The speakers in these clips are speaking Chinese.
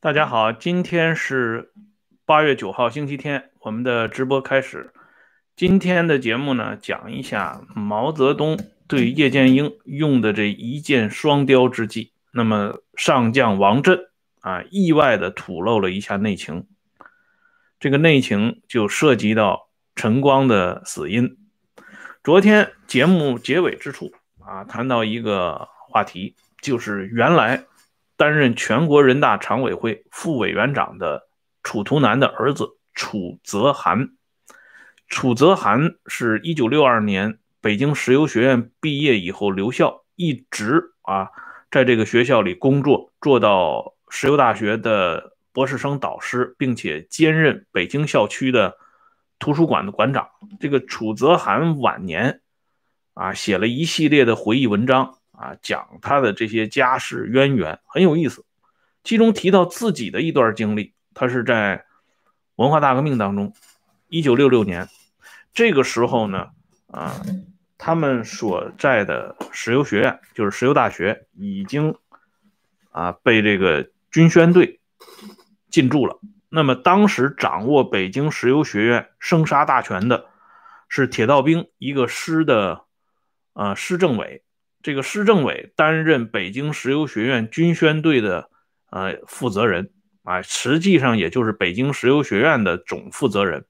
大家好，今天是八月九号，星期天，我们的直播开始。今天的节目呢，讲一下毛泽东对叶剑英用的这一箭双雕之计。那么上将王震啊，意外的吐露了一下内情，这个内情就涉及到陈光的死因。昨天节目结尾之处啊，谈到一个话题，就是原来。担任全国人大常委会副委员长的楚图南的儿子楚泽涵，楚泽涵是一九六二年北京石油学院毕业以后留校，一直啊在这个学校里工作，做到石油大学的博士生导师，并且兼任北京校区的图书馆的馆长。这个楚泽涵晚年啊写了一系列的回忆文章。啊，讲他的这些家世渊源很有意思，其中提到自己的一段经历。他是在文化大革命当中，一九六六年，这个时候呢，啊，他们所在的石油学院，就是石油大学，已经啊被这个军宣队进驻了。那么当时掌握北京石油学院生杀大权的是铁道兵一个师的呃师政委。这个施政委担任北京石油学院军宣队的呃负责人啊，实际上也就是北京石油学院的总负责人。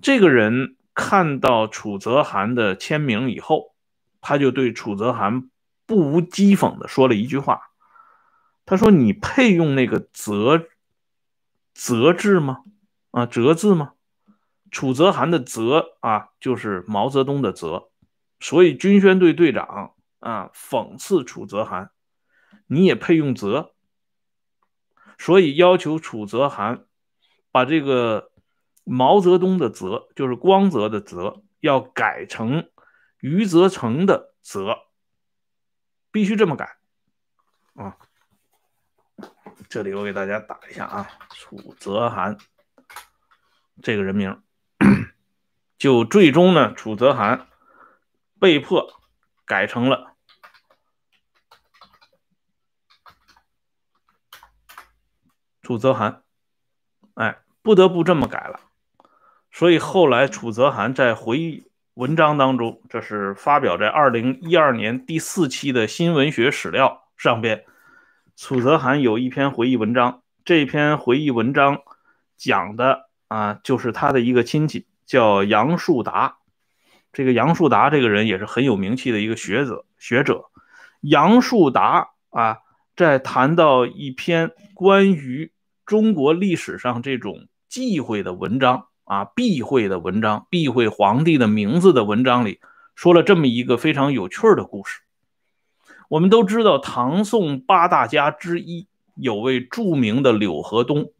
这个人看到楚泽涵的签名以后，他就对楚泽涵不无讥讽的说了一句话，他说：“你配用那个泽泽字吗？啊，泽字吗？楚泽涵的泽啊，就是毛泽东的泽。”所以军宣队队长啊讽刺楚泽涵，你也配用泽？所以要求楚泽涵把这个毛泽东的泽，就是光泽的泽，要改成余则成的泽，必须这么改啊！这里我给大家打一下啊，楚泽涵这个人名，就最终呢，楚泽涵。被迫改成了楚泽涵，哎，不得不这么改了。所以后来楚泽涵在回忆文章当中，这是发表在二零一二年第四期的新文学史料上边，楚泽涵有一篇回忆文章。这篇回忆文章讲的啊，就是他的一个亲戚叫杨树达。这个杨树达这个人也是很有名气的一个学者。学者杨树达啊，在谈到一篇关于中国历史上这种忌讳的文章啊，避讳的文章，避讳皇帝的名字的文章里，说了这么一个非常有趣的故事。我们都知道，唐宋八大家之一有位著名的柳河东，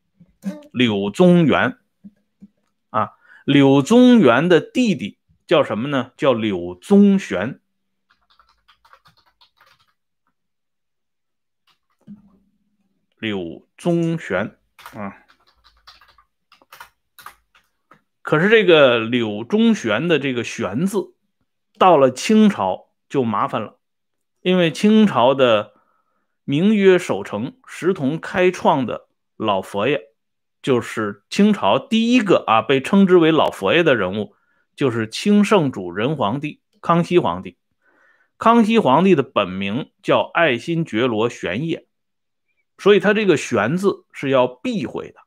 柳宗元啊，柳宗元的弟弟。叫什么呢？叫柳宗玄。柳宗玄啊，可是这个柳宗玄的这个“玄”字，到了清朝就麻烦了，因为清朝的名曰守成、石同开创的老佛爷，就是清朝第一个啊被称之为老佛爷的人物。就是清圣祖仁皇帝康熙皇帝，康熙皇帝的本名叫爱新觉罗玄烨，所以他这个“玄”字是要避讳的，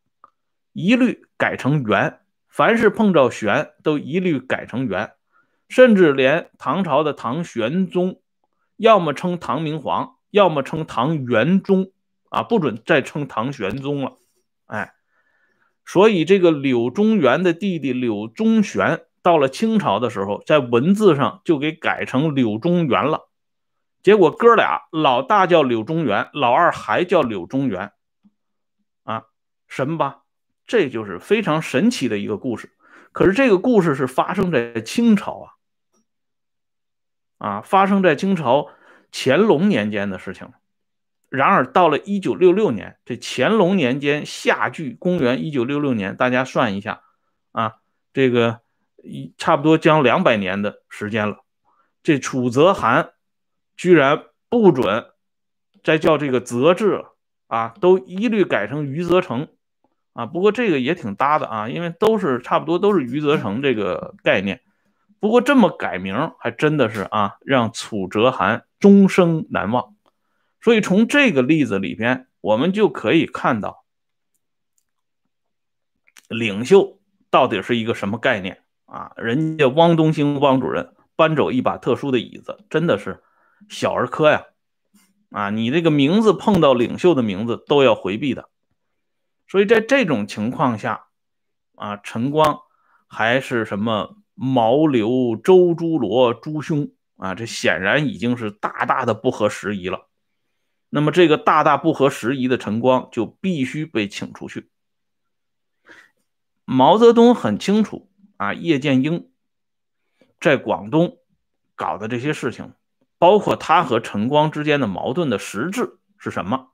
一律改成“元”。凡是碰着“玄”，都一律改成“元”。甚至连唐朝的唐玄宗，要么称唐明皇，要么称唐元宗啊，不准再称唐玄宗了。哎，所以这个柳宗元的弟弟柳宗玄。到了清朝的时候，在文字上就给改成柳宗元了。结果哥俩，老大叫柳宗元，老二还叫柳宗元，啊，神吧？这就是非常神奇的一个故事。可是这个故事是发生在清朝啊，啊，发生在清朝乾隆年间的事情。然而到了一九六六年，这乾隆年间夏距公元一九六六年，大家算一下啊，这个。一差不多将两百年的时间了，这楚泽涵居然不准再叫这个泽治了啊，都一律改成余则成啊。不过这个也挺搭的啊，因为都是差不多都是余则成这个概念。不过这么改名还真的是啊，让楚哲汗终生难忘。所以从这个例子里边，我们就可以看到，领袖到底是一个什么概念啊？人家汪东兴汪主任搬走一把特殊的椅子，真的是小儿科呀！啊，你这个名字碰到领袖的名字都要回避的。所以在这种情况下，啊，陈光还是什么？毛刘周朱罗诸兄啊，这显然已经是大大的不合时宜了。那么这个大大不合时宜的陈光就必须被请出去。毛泽东很清楚啊，叶剑英在广东搞的这些事情，包括他和陈光之间的矛盾的实质是什么。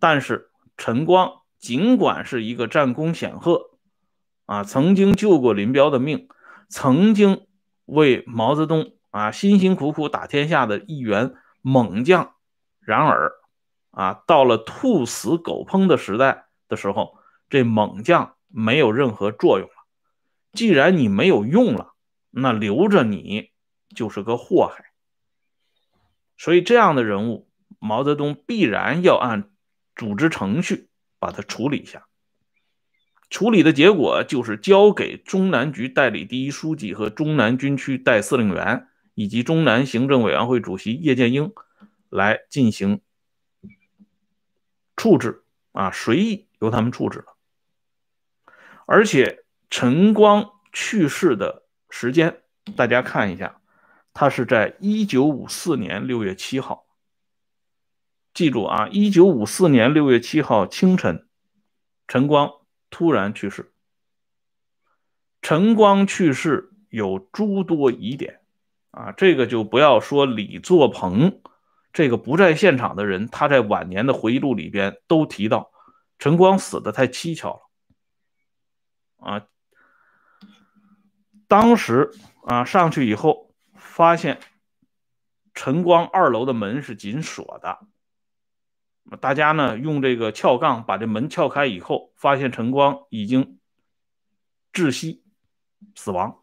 但是陈光尽管是一个战功显赫。啊，曾经救过林彪的命，曾经为毛泽东啊辛辛苦苦打天下的一员猛将。然而，啊，到了兔死狗烹的时代的时候，这猛将没有任何作用。既然你没有用了，那留着你就是个祸害。所以，这样的人物，毛泽东必然要按组织程序把他处理一下。处理的结果就是交给中南局代理第一书记和中南军区代司令员以及中南行政委员会主席叶剑英来进行处置啊，随意由他们处置了。而且陈光去世的时间，大家看一下，他是在一九五四年六月七号。记住啊，一九五四年六月七号清晨，陈光。突然去世，陈光去世有诸多疑点啊，这个就不要说李作鹏这个不在现场的人，他在晚年的回忆录里边都提到，陈光死的太蹊跷了啊。当时啊上去以后，发现晨光二楼的门是紧锁的。大家呢用这个撬杠把这门撬开以后，发现晨光已经窒息死亡，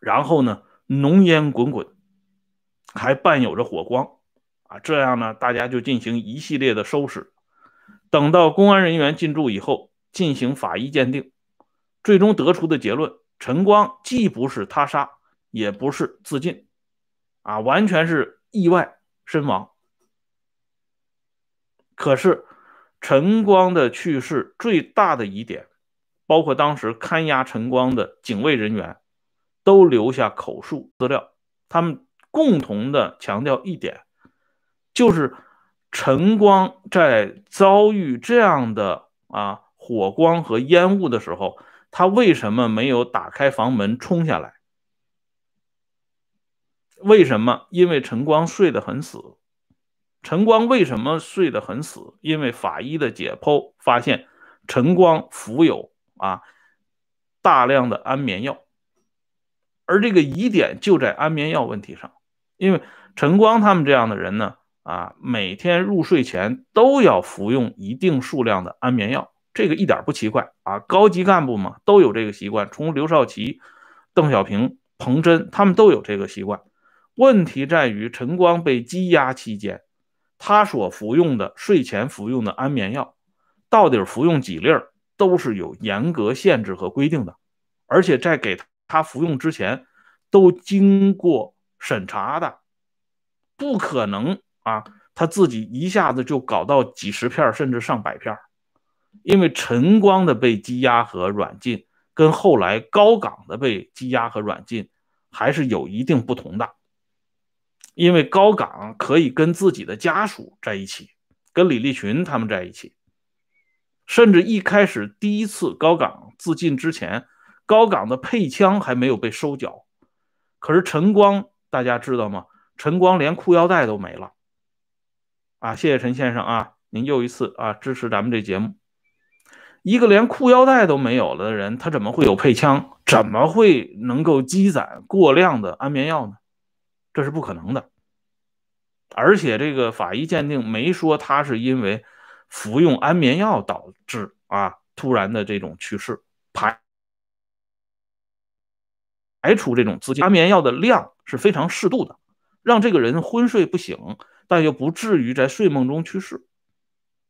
然后呢浓烟滚滚，还伴有着火光啊！这样呢，大家就进行一系列的收拾。等到公安人员进驻以后，进行法医鉴定，最终得出的结论：陈光既不是他杀，也不是自尽，啊，完全是意外身亡。可是，陈光的去世最大的疑点，包括当时看押陈光的警卫人员，都留下口述资料。他们共同的强调一点，就是陈光在遭遇这样的啊火光和烟雾的时候，他为什么没有打开房门冲下来？为什么？因为陈光睡得很死。陈光为什么睡得很死？因为法医的解剖发现，陈光服有啊大量的安眠药，而这个疑点就在安眠药问题上。因为陈光他们这样的人呢，啊，每天入睡前都要服用一定数量的安眠药，这个一点不奇怪啊。高级干部嘛都有这个习惯，从刘少奇、邓小平、彭真他们都有这个习惯。问题在于陈光被羁押期间。他所服用的睡前服用的安眠药，到底服用几粒儿，都是有严格限制和规定的，而且在给他服用之前，都经过审查的，不可能啊，他自己一下子就搞到几十片甚至上百片因为陈光的被羁押和软禁，跟后来高岗的被羁押和软禁，还是有一定不同的。因为高岗可以跟自己的家属在一起，跟李立群他们在一起，甚至一开始第一次高岗自尽之前，高岗的配枪还没有被收缴。可是陈光，大家知道吗？陈光连裤腰带都没了。啊，谢谢陈先生啊，您又一次啊支持咱们这节目。一个连裤腰带都没有了的人，他怎么会有配枪？怎么会能够积攒过量的安眠药呢？这是不可能的，而且这个法医鉴定没说他是因为服用安眠药导致啊突然的这种去世，排排除这种自安眠药的量是非常适度的，让这个人昏睡不醒，但又不至于在睡梦中去世。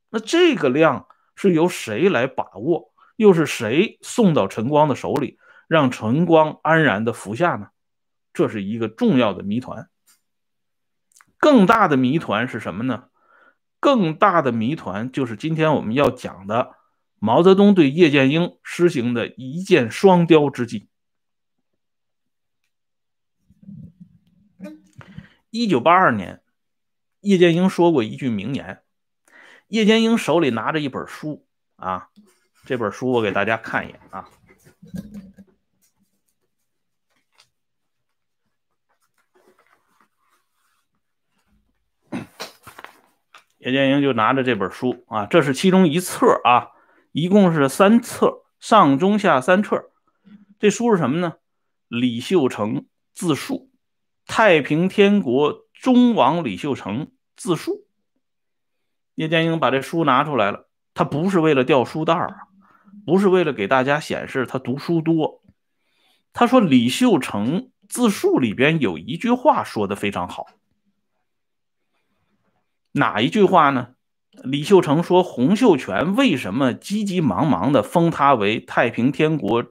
那这个量是由谁来把握？又是谁送到陈光的手里，让陈光安然的服下呢？这是一个重要的谜团。更大的谜团是什么呢？更大的谜团就是今天我们要讲的毛泽东对叶剑英施行的一箭双雕之计。一九八二年，叶剑英说过一句名言。叶剑英手里拿着一本书啊，这本书我给大家看一眼啊。叶剑英就拿着这本书啊，这是其中一册啊，一共是三册，上中下三册。这书是什么呢？李秀成自述，太平天国忠王李秀成自述。叶剑英把这书拿出来了，他不是为了掉书袋儿，不是为了给大家显示他读书多。他说李秀成自述里边有一句话说的非常好。哪一句话呢？李秀成说：“洪秀全为什么急急忙忙的封他为太平天国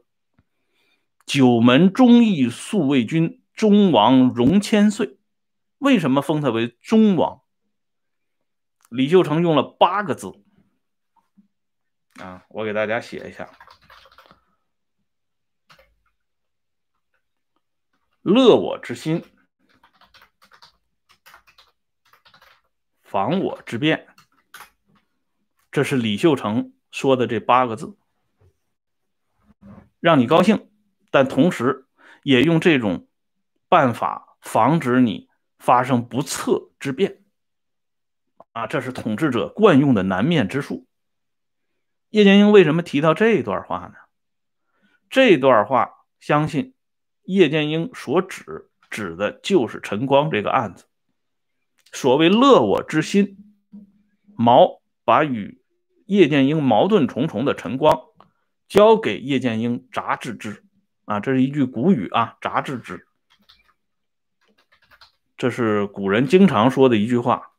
九门忠义宿卫军忠王，荣千岁？为什么封他为忠王？”李秀成用了八个字啊，我给大家写一下：乐我之心。防我之变，这是李秀成说的这八个字，让你高兴，但同时也用这种办法防止你发生不测之变。啊，这是统治者惯用的难面之术。叶剑英为什么提到这段话呢？这段话，相信叶剑英所指指的就是陈光这个案子。所谓乐我之心，毛把与叶剑英矛盾重重的陈光交给叶剑英札治之，啊，这是一句古语啊，札治之，这是古人经常说的一句话。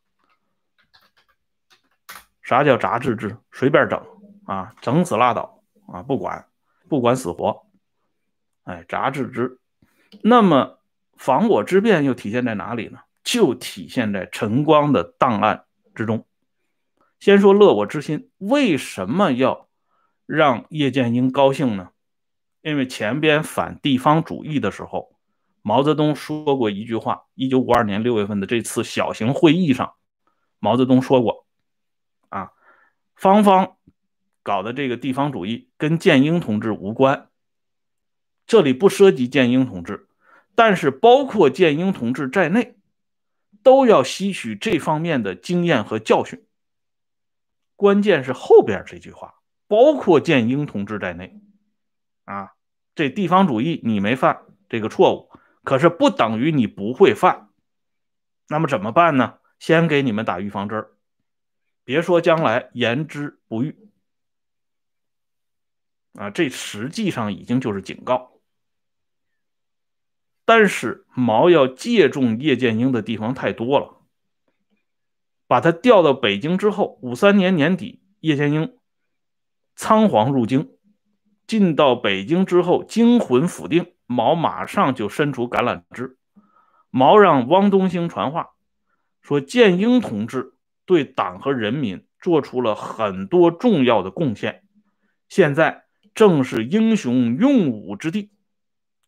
啥叫杂治之？随便整啊，整死拉倒啊，不管不管死活，哎，札治之。那么防我之变又体现在哪里呢？就体现在陈光的档案之中。先说乐我之心，为什么要让叶剑英高兴呢？因为前边反地方主义的时候，毛泽东说过一句话。一九五二年六月份的这次小型会议上，毛泽东说过：“，芳芳搞的这个地方主义跟建英同志无关，这里不涉及建英同志，但是包括建英同志在内。”都要吸取这方面的经验和教训。关键是后边这句话，包括建英同志在内，啊，这地方主义你没犯这个错误，可是不等于你不会犯。那么怎么办呢？先给你们打预防针儿别说将来言之不预，啊，这实际上已经就是警告。但是毛要借重叶剑英的地方太多了，把他调到北京之后，五三年年底，叶剑英仓皇入京，进到北京之后，惊魂甫定，毛马上就伸出橄榄枝，毛让汪东兴传话，说剑英同志对党和人民做出了很多重要的贡献，现在正是英雄用武之地。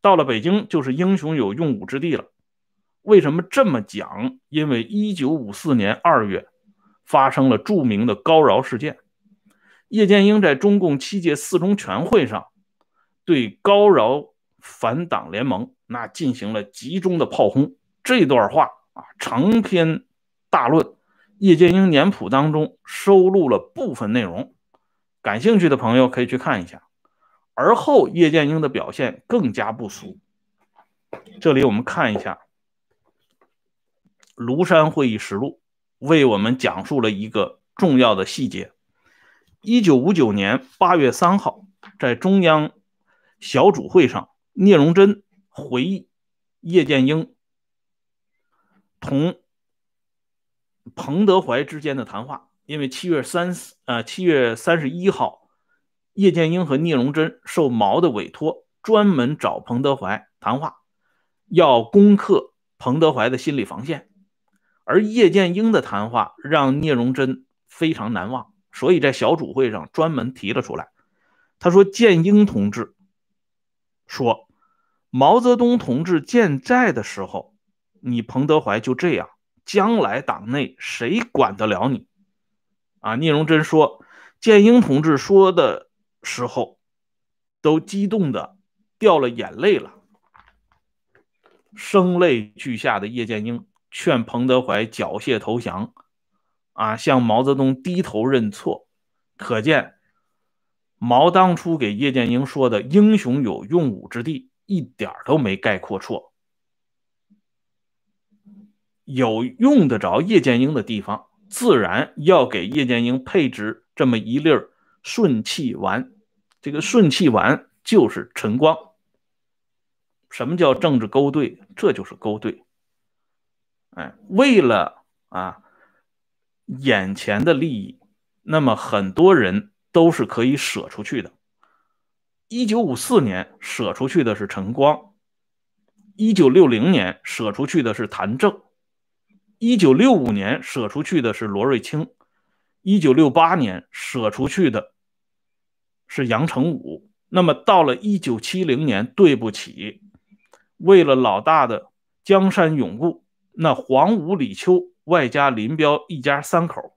到了北京，就是英雄有用武之地了。为什么这么讲？因为一九五四年二月发生了著名的高饶事件，叶剑英在中共七届四中全会上对高饶反党联盟那进行了集中的炮轰。这段话啊，长篇大论，叶剑英年谱当中收录了部分内容，感兴趣的朋友可以去看一下。而后，叶剑英的表现更加不俗。这里我们看一下庐山会议实录为我们讲述了一个重要的细节：一九五九年八月三号，在中央小组会上，聂荣臻回忆叶剑英同彭德怀之间的谈话。因为七月三十呃七月三十一号，叶剑英和聂荣臻受毛的委托，专门找彭德怀谈话，要攻克彭德怀的心理防线。而叶剑英的谈话让聂荣臻非常难忘，所以在小组会上专门提了出来。他说：“剑英同志说，毛泽东同志健在的时候，你彭德怀就这样，将来党内谁管得了你？”啊，聂荣臻说，建英同志说的时候，都激动的掉了眼泪了。声泪俱下的叶剑英劝彭德怀缴械投降，啊，向毛泽东低头认错。可见，毛当初给叶剑英说的“英雄有用武之地”一点都没概括错。有用得着叶剑英的地方。自然要给叶剑英配置这么一粒顺气丸，这个顺气丸就是陈光。什么叫政治勾兑？这就是勾兑。哎，为了啊眼前的利益，那么很多人都是可以舍出去的。一九五四年舍出去的是陈光，一九六零年舍出去的是谭政。一九六五年舍出去的是罗瑞卿，一九六八年舍出去的是杨成武。那么到了一九七零年，对不起，为了老大的江山永固，那黄武、李秋外加林彪一家三口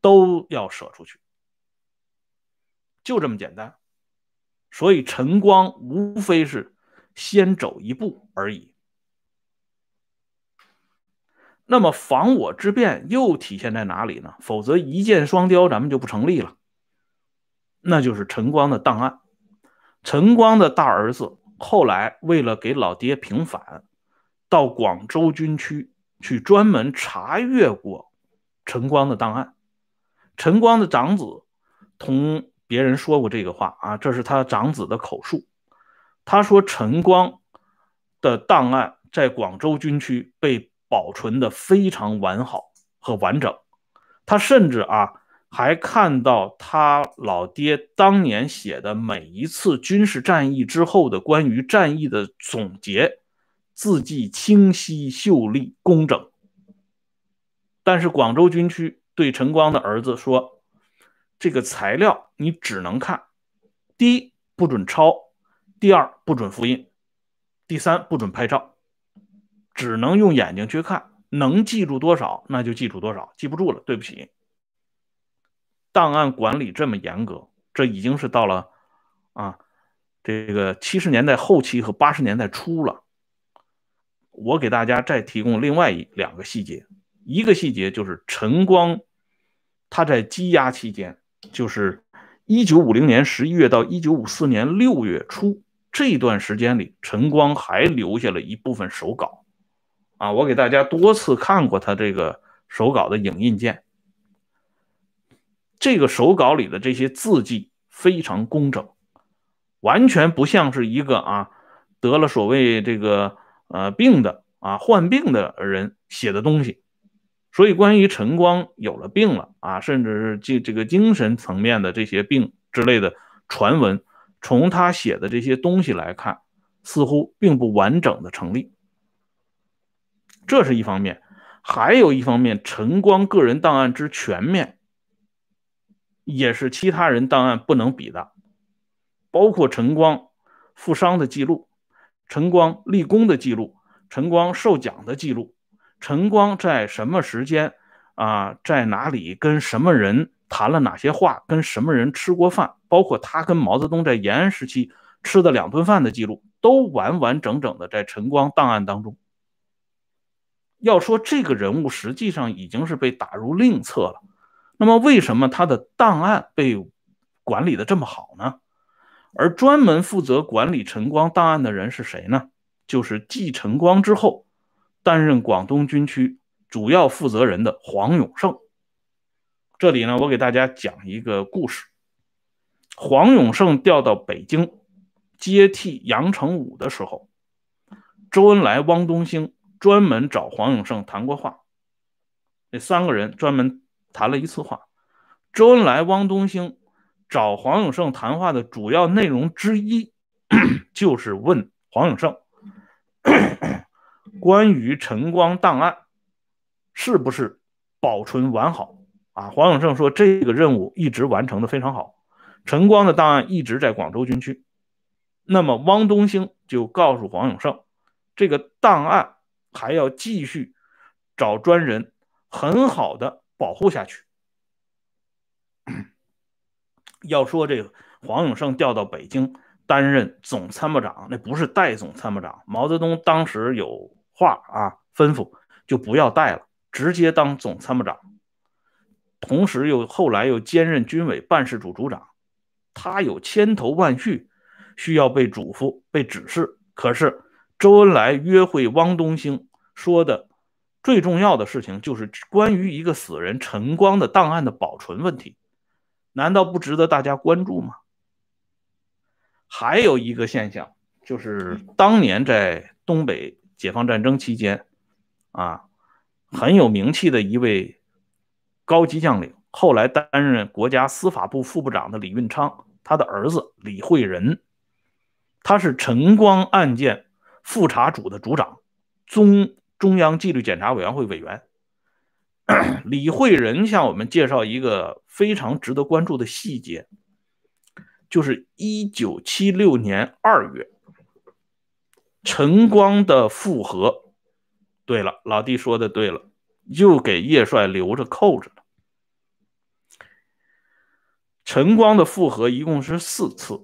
都要舍出去，就这么简单。所以陈光无非是先走一步而已。那么防我之变又体现在哪里呢？否则一箭双雕，咱们就不成立了。那就是陈光的档案。陈光的大儿子后来为了给老爹平反，到广州军区去专门查阅过陈光的档案。陈光的长子同别人说过这个话啊，这是他长子的口述。他说陈光的档案在广州军区被。保存的非常完好和完整，他甚至啊还看到他老爹当年写的每一次军事战役之后的关于战役的总结，字迹清晰秀丽工整。但是广州军区对陈光的儿子说：“这个材料你只能看，第一不准抄，第二不准复印，第三不准拍照。”只能用眼睛去看，能记住多少那就记住多少，记不住了对不起。档案管理这么严格，这已经是到了啊这个七十年代后期和八十年代初了。我给大家再提供另外一两个细节，一个细节就是陈光他在羁押期间，就是一九五零年十一月到一九五四年六月初这段时间里，陈光还留下了一部分手稿。啊，我给大家多次看过他这个手稿的影印件，这个手稿里的这些字迹非常工整，完全不像是一个啊得了所谓这个呃病的啊患病的人写的东西。所以，关于陈光有了病了啊，甚至是这这个精神层面的这些病之类的传闻，从他写的这些东西来看，似乎并不完整的成立。这是一方面，还有一方面，陈光个人档案之全面，也是其他人档案不能比的，包括陈光负伤的记录、陈光立功的记录、陈光受奖的记录、陈光在什么时间啊，在哪里跟什么人谈了哪些话，跟什么人吃过饭，包括他跟毛泽东在延安时期吃的两顿饭的记录，都完完整整的在陈光档案当中。要说这个人物实际上已经是被打入另册了，那么为什么他的档案被管理的这么好呢？而专门负责管理陈光档案的人是谁呢？就是继陈光之后，担任广东军区主要负责人的黄永胜。这里呢，我给大家讲一个故事。黄永胜调到北京接替杨成武的时候，周恩来、汪东兴专门找黄永胜谈过话。那三个人专门谈了一次话。周恩来、汪东兴找黄永胜谈话的主要内容之一，就是问黄永胜 关于陈光档案是不是保存完好啊？黄永胜说，这个任务一直完成的非常好。陈光的档案一直在广州军区，那么汪东兴就告诉黄永胜，这个档案还要继续找专人很好的保护下去。要说这个黄永胜调到北京担任总参谋长，那不是代总参谋长。毛泽东当时有话啊，吩咐就不要代了，直接当总参谋长，同时又后来又兼任军委办事处组长。他有千头万绪，需要被嘱咐、被指示。可是周恩来约会汪东兴说的最重要的事情，就是关于一个死人陈光的档案的保存问题，难道不值得大家关注吗？还有一个现象，就是当年在东北解放战争期间，啊，很有名气的一位高级将领。后来担任国家司法部副部长的李运昌，他的儿子李惠仁，他是陈光案件复查组的组长，中中央纪律检查委员会委员。李惠仁向我们介绍一个非常值得关注的细节，就是一九七六年二月，陈光的复核。对了，老弟说的对了，又给叶帅留着扣着了。陈光的复核一共是四次，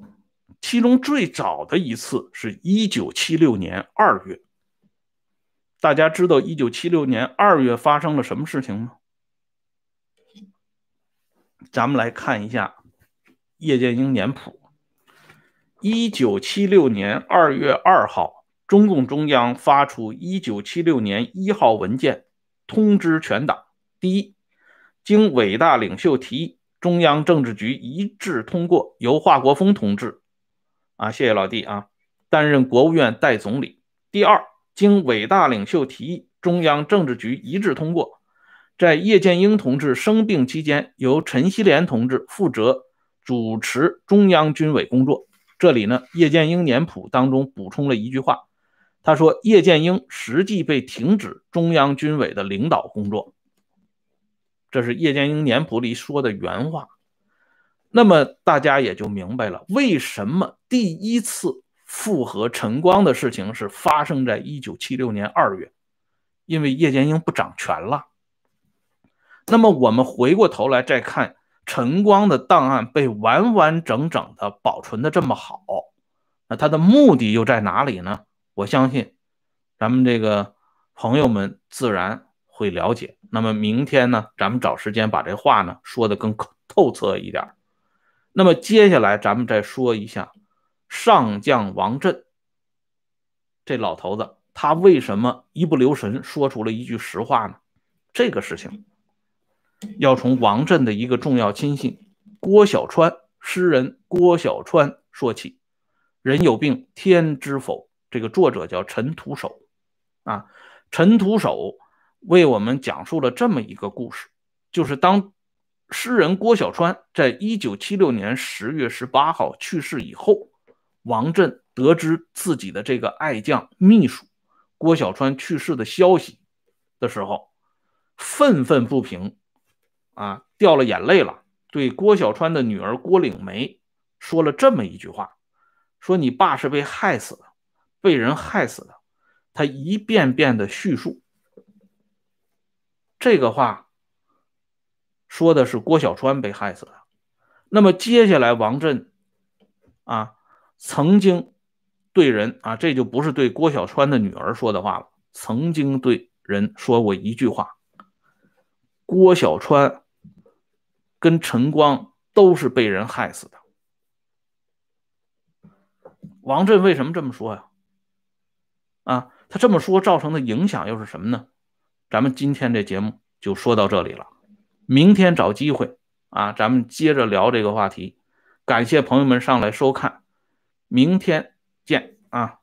其中最早的一次是一九七六年二月。大家知道一九七六年二月发生了什么事情吗？咱们来看一下叶剑英年谱。一九七六年二月二号，中共中央发出一九七六年一号文件，通知全党：第一，经伟大领袖提议。中央政治局一致通过，由华国锋同志，啊，谢谢老弟啊，担任国务院代总理。第二，经伟大领袖提议，中央政治局一致通过，在叶剑英同志生病期间，由陈锡联同志负责主持中央军委工作。这里呢，叶剑英年谱当中补充了一句话，他说叶剑英实际被停止中央军委的领导工作。这是叶剑英年谱里说的原话，那么大家也就明白了，为什么第一次复核陈光的事情是发生在一九七六年二月，因为叶剑英不掌权了。那么我们回过头来再看陈光的档案被完完整整的保存的这么好，那他的目的又在哪里呢？我相信咱们这个朋友们自然。会了解，那么明天呢，咱们找时间把这话呢说的更透彻一点。那么接下来咱们再说一下上将王震这老头子，他为什么一不留神说出了一句实话呢？这个事情要从王震的一个重要亲信郭小川，诗人郭小川说起。人有病天知否？这个作者叫陈独守啊，陈独守。为我们讲述了这么一个故事，就是当诗人郭小川在一九七六年十月十八号去世以后，王震得知自己的这个爱将秘书郭小川去世的消息的时候，愤愤不平，啊，掉了眼泪了，对郭小川的女儿郭岭梅说了这么一句话：“说你爸是被害死的，被人害死的。”他一遍遍的叙述。这个话说的是郭小川被害死的。那么接下来，王震啊曾经对人啊，这就不是对郭小川的女儿说的话了，曾经对人说过一句话：郭小川跟陈光都是被人害死的。王震为什么这么说呀？啊，他这么说造成的影响又是什么呢？咱们今天这节目就说到这里了，明天找机会啊，咱们接着聊这个话题。感谢朋友们上来收看，明天见啊！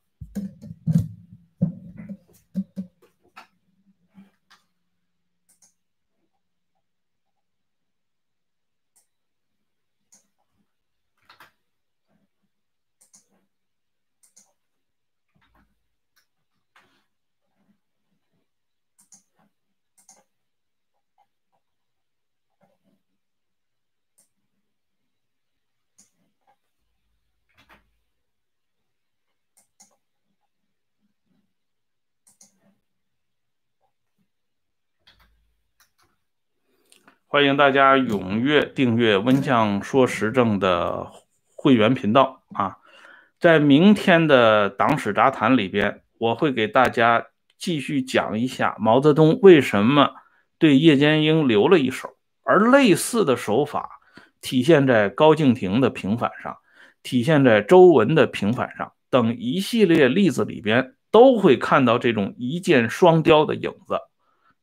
欢迎大家踊跃订阅温酱说时政的会员频道啊！在明天的党史杂谈里边，我会给大家继续讲一下毛泽东为什么对叶剑英留了一手，而类似的手法体现在高敬亭的平反上，体现在周文的平反上等一系列例子里边，都会看到这种一箭双雕的影子。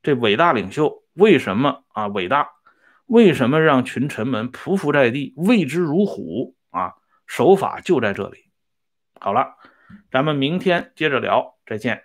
这伟大领袖为什么啊伟大？为什么让群臣们匍匐在地，畏之如虎啊？手法就在这里。好了，咱们明天接着聊，再见。